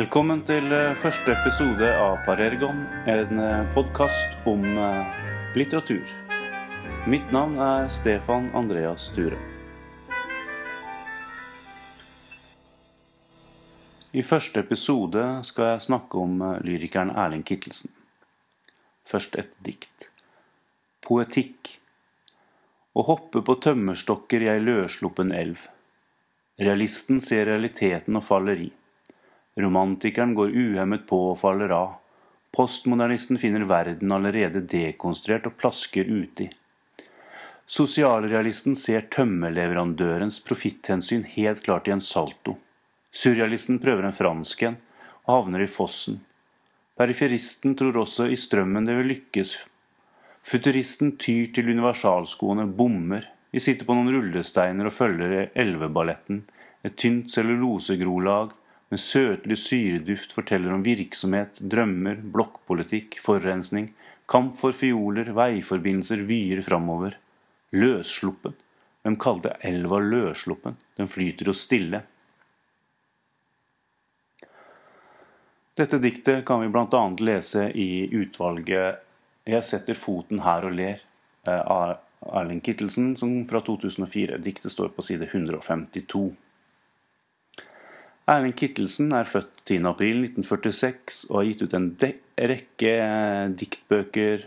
Velkommen til eh, første episode av Parergon, en podkast om eh, litteratur. Mitt navn er Stefan Andreas Sture. I første episode skal jeg snakke om eh, lyrikeren Erling Kittelsen. Først et dikt. Poetikk. Å hoppe på tømmerstokker i ei løssluppen elv. Realisten ser realiteten og faller i. Romantikeren går uhemmet på og faller av. Postmodernisten finner verden allerede dekonstruert og plasker uti. Sosialrealisten ser tømmerleverandørens profitthensyn helt klart i en salto. Surrealisten prøver en fransk en, og havner i fossen. Periferisten tror også i strømmen det vil lykkes. Futuristen tyr til universalskoene, bommer. Vi sitter på noen rullesteiner og følger elveballetten. Et tynt cellulosegrolag med søtlig syreduft forteller om virksomhet, drømmer, blokkpolitikk, forurensning, kamp for fioler, veiforbindelser vyer framover. Løssluppen. Hvem kalte elva løssluppen? Den flyter jo stille. Dette diktet kan vi bl.a. lese i utvalget 'Jeg setter foten her og ler' av Erling Kittelsen fra 2004. Diktet står på side 152. Erling Kittelsen er født 10.4.1946 og har gitt ut en rekke eh, diktbøker,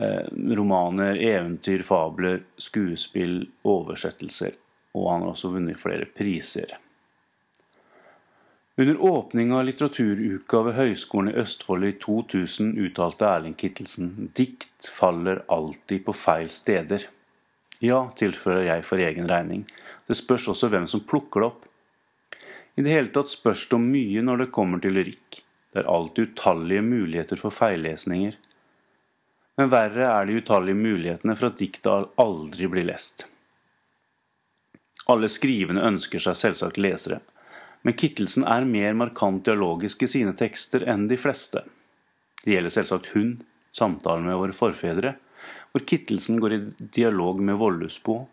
eh, romaner, eventyr, fabler, skuespill, oversettelser. Og han har også vunnet flere priser. Under åpning av litteraturuka ved Høgskolen i Østfold i 2000 uttalte Erling Kittelsen dikt faller alltid på feil steder. Ja, tilfører jeg for egen regning. Det spørs også hvem som plukker det opp. I det hele tatt spørs det om mye når det kommer til lyrikk. Det er alltid utallige muligheter for feillesninger. Men verre er de utallige mulighetene for at diktet aldri blir lest. Alle skrivende ønsker seg selvsagt lesere men Kittelsen er mer markant dialogisk i sine tekster enn de fleste. Det gjelder selvsagt hun, samtalen med våre forfedre, hvor Kittelsen går i dialog med Vollusbo,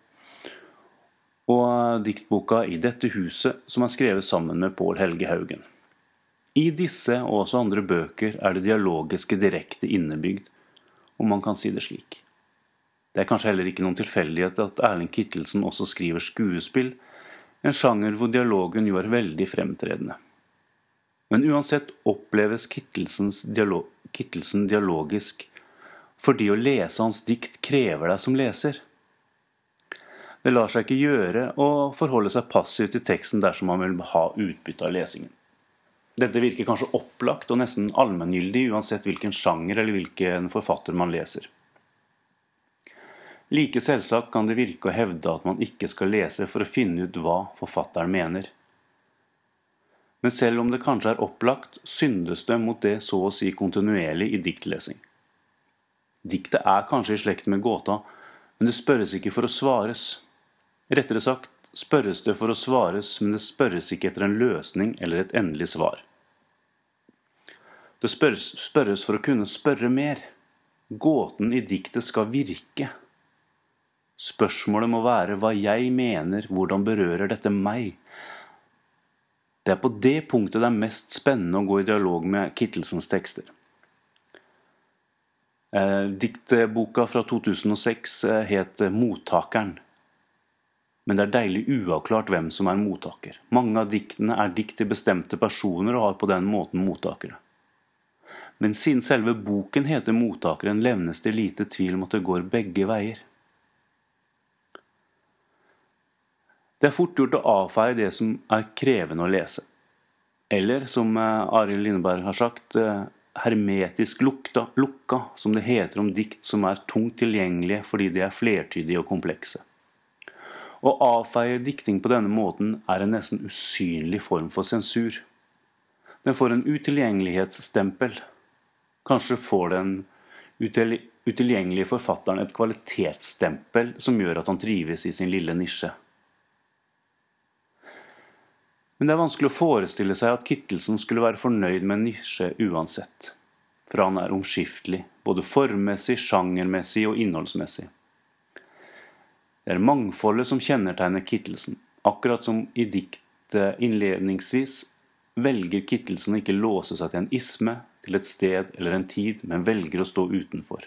og diktboka I dette huset, som er skrevet sammen med Pål Helge Haugen. I disse og også andre bøker er det dialogiske direkte innebygd, om man kan si det slik. Det er kanskje heller ikke noen tilfeldighet at Erling Kittelsen også skriver skuespill, en sjanger hvor dialogen jo er veldig fremtredende. Men uansett oppleves dialog, Kittelsen dialogisk fordi å lese hans dikt krever deg som leser. Det lar seg ikke gjøre å forholde seg passivt til teksten dersom man vil ha utbytte av lesingen. Dette virker kanskje opplagt og nesten allmenngyldig uansett hvilken sjanger eller hvilken forfatter man leser. Like selvsagt kan det virke å hevde at man ikke skal lese for å finne ut hva forfatteren mener. Men selv om det kanskje er opplagt, syndes det mot det så å si kontinuerlig i diktlesing. Diktet er kanskje i slekt med gåta, men det spørres ikke for å svares. Rettere sagt spørres det for å svares, men det spørres ikke etter en løsning eller et endelig svar. Det spørres, spørres for å kunne spørre mer. Gåten i diktet skal virke. Spørsmålet må være hva jeg mener, hvordan berører dette meg? Det er på det punktet det er mest spennende å gå i dialog med Kittelsens tekster. Eh, diktboka fra 2006 eh, het 'Mottakeren'. Men det er deilig uavklart hvem som er mottaker. Mange av diktene er dikt til bestemte personer og har på den måten mottakere. Men siden selve boken heter 'Mottakeren', levnes det lite tvil om at det går begge veier. Det er fort gjort å avfeie det som er krevende å lese. Eller som eh, Arild Lindeberg har sagt, eh, hermetisk lukta, lukka, som det heter om dikt som er tungt tilgjengelige fordi de er flertydige og komplekse. Å avfeie dikting på denne måten er en nesten usynlig form for sensur. Den får en utilgjengelighetsstempel. Kanskje får den utilgjengelige forfatteren et kvalitetsstempel som gjør at han trives i sin lille nisje. Men det er vanskelig å forestille seg at Kittelsen skulle være fornøyd med en nisje uansett. For han er omskiftelig, både formmessig, sjangermessig og innholdsmessig. Det er mangfoldet som kjennetegner Kittelsen, akkurat som i diktet innledningsvis velger Kittelsen å ikke låse seg til en isme, til et sted eller en tid, men velger å stå utenfor.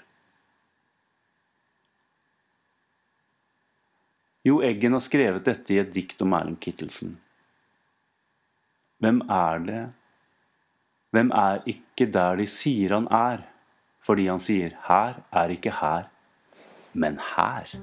Jo Eggen har skrevet dette i et dikt om Erling Kittelsen. Hvem er det Hvem er ikke der de sier han er, fordi han sier 'her er ikke her', men her?